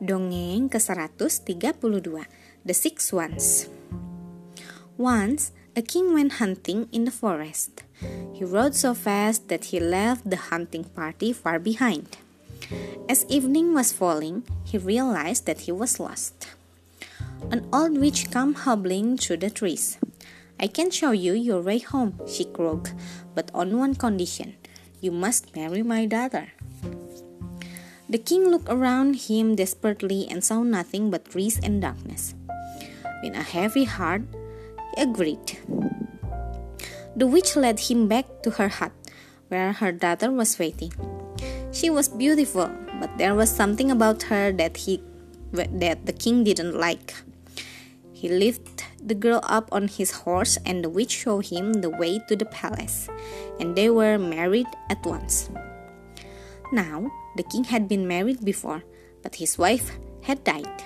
Dongeng ke-132 The Six Ones Once, a king went hunting in the forest. He rode so fast that he left the hunting party far behind. As evening was falling, he realized that he was lost. An old witch came hobbling through the trees. I can show you your way home, she croaked, but on one condition. You must marry my daughter. The king looked around him desperately and saw nothing but trees and darkness. With a heavy heart, he agreed. The witch led him back to her hut, where her daughter was waiting. She was beautiful, but there was something about her that he that the king didn't like. He lifted the girl up on his horse, and the witch showed him the way to the palace, and they were married at once. Now, the king had been married before, but his wife had died.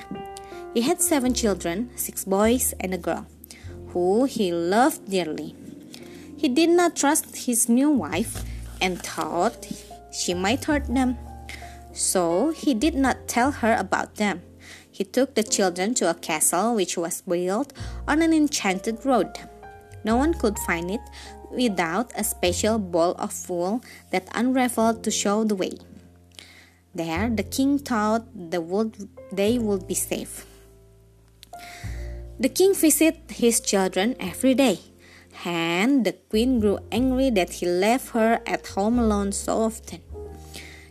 He had seven children, six boys and a girl, who he loved dearly. He did not trust his new wife and thought she might hurt them. So he did not tell her about them. He took the children to a castle which was built on an enchanted road. No one could find it without a special ball of wool that unraveled to show the way. There, the king thought the they would be safe. The king visited his children every day, and the queen grew angry that he left her at home alone so often.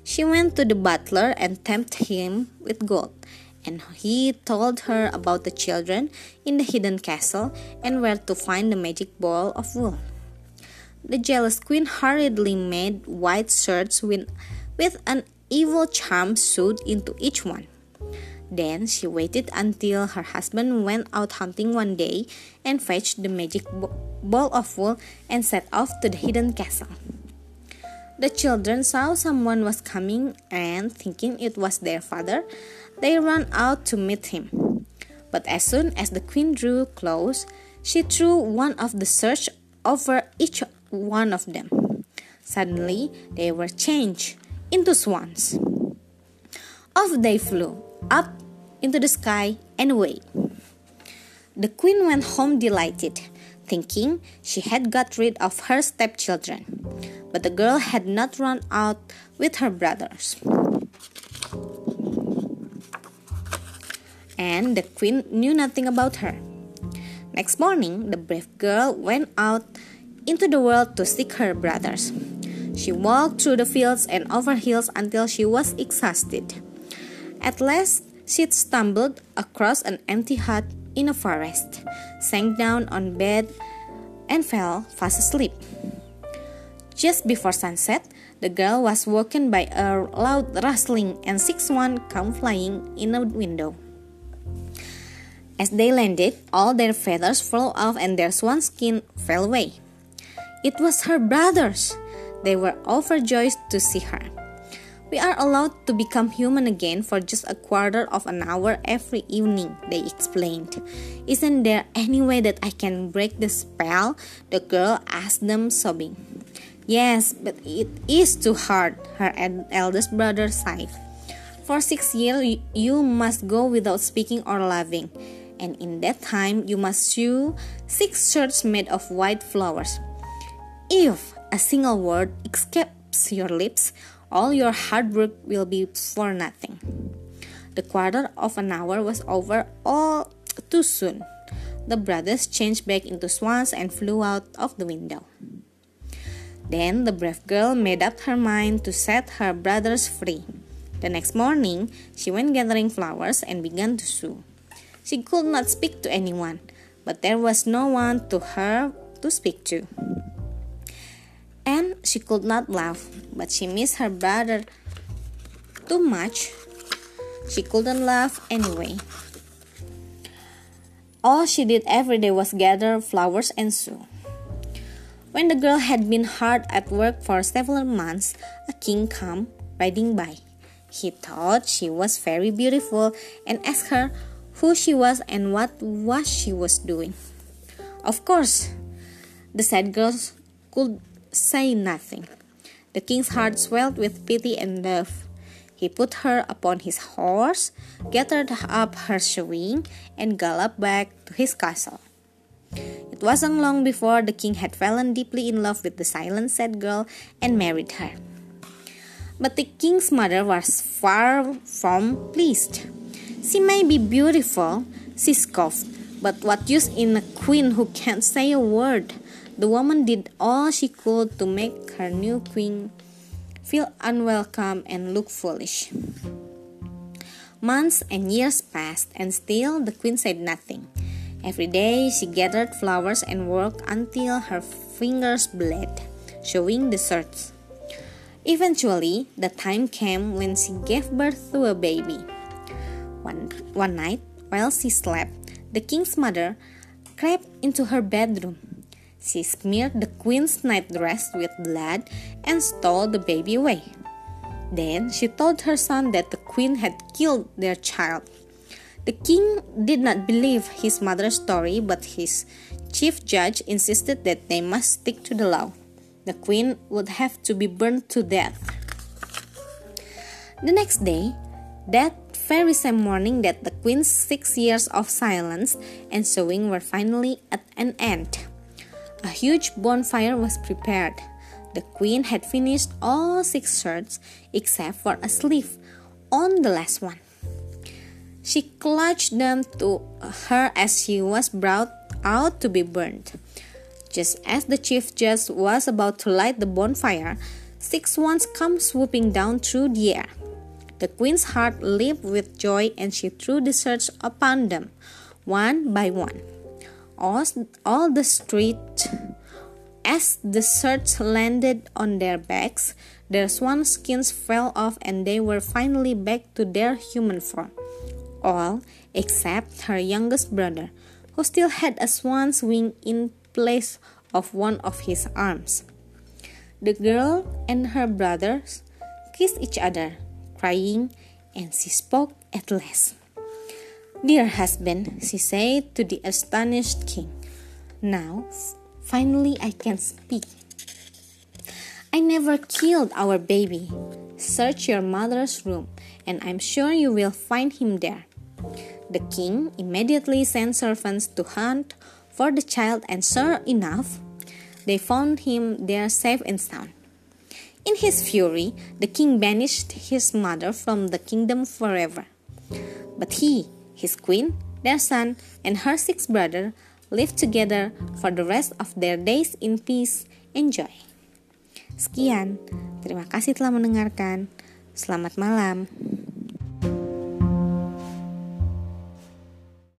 She went to the butler and tempted him with gold, and he told her about the children in the hidden castle and where to find the magic ball of wool. The jealous queen hurriedly made white shirts with, with an evil charm sewed into each one. Then she waited until her husband went out hunting one day and fetched the magic ball of wool and set off to the hidden castle. The children saw someone was coming and, thinking it was their father, they ran out to meet him. But as soon as the queen drew close, she threw one of the search over each one of them. Suddenly, they were changed into swans. Off they flew, up into the sky and away. The queen went home delighted, thinking she had got rid of her stepchildren. But the girl had not run out with her brothers. And the queen knew nothing about her. Next morning, the brave girl went out into the world to seek her brothers. She walked through the fields and over hills until she was exhausted. At last, she stumbled across an empty hut in a forest, sank down on bed, and fell fast asleep. Just before sunset, the girl was woken by a loud rustling and six swans came flying in a window. As they landed, all their feathers flew off and their swan skin fell away. It was her brothers. They were overjoyed to see her. We are allowed to become human again for just a quarter of an hour every evening, they explained. Isn't there any way that I can break the spell? The girl asked them, sobbing. Yes, but it is too hard, her eldest brother sighed. For six years, you must go without speaking or laughing, and in that time, you must sew six shirts made of white flowers. If a single word escapes your lips, all your hard work will be for nothing. The quarter of an hour was over all too soon. The brothers changed back into swans and flew out of the window. Then the brave girl made up her mind to set her brothers free. The next morning, she went gathering flowers and began to sew. She could not speak to anyone, but there was no one to her to speak to she could not laugh, but she missed her brother too much. She couldn't laugh anyway. All she did every day was gather flowers and sew. When the girl had been hard at work for several months, a king came riding by. He thought she was very beautiful and asked her who she was and what was she was doing. Of course, the sad girl could say nothing. The king's heart swelled with pity and love. He put her upon his horse, gathered up her sewing, and galloped back to his castle. It wasn't long before the king had fallen deeply in love with the silent sad girl and married her. But the king's mother was far from pleased. She may be beautiful, she scoffed, but what use in a queen who can't say a word? The woman did all she could to make her new queen feel unwelcome and look foolish. Months and years passed, and still the queen said nothing. Every day she gathered flowers and worked until her fingers bled, showing the certs. Eventually, the time came when she gave birth to a baby. One, one night, while she slept, the king's mother crept into her bedroom. She smeared the queen's nightdress with blood and stole the baby away. Then she told her son that the queen had killed their child. The king did not believe his mother's story, but his chief judge insisted that they must stick to the law. The queen would have to be burned to death. The next day, that very same morning that the queen's six years of silence and sewing were finally at an end. A huge bonfire was prepared. The queen had finished all six shirts except for a sleeve on the last one. She clutched them to her as she was brought out to be burned. Just as the chief judge was about to light the bonfire, six swans come swooping down through the air. The queen's heart leaped with joy and she threw the shirts upon them, one by one all, all the street as the shirts landed on their backs their swan skins fell off and they were finally back to their human form. All except her youngest brother who still had a swan's wing in place of one of his arms. The girl and her brothers kissed each other crying and she spoke at last Dear husband, she said to the astonished king, now finally I can speak. I never killed our baby. Search your mother's room, and I'm sure you will find him there. The king immediately sent servants to hunt for the child, and sure enough, they found him there safe and sound. In his fury, the king banished his mother from the kingdom forever. But he, his queen, their son, and her six brothers lived together for the rest of their days in peace and joy. Sekian, terima kasih telah mendengarkan. Selamat malam.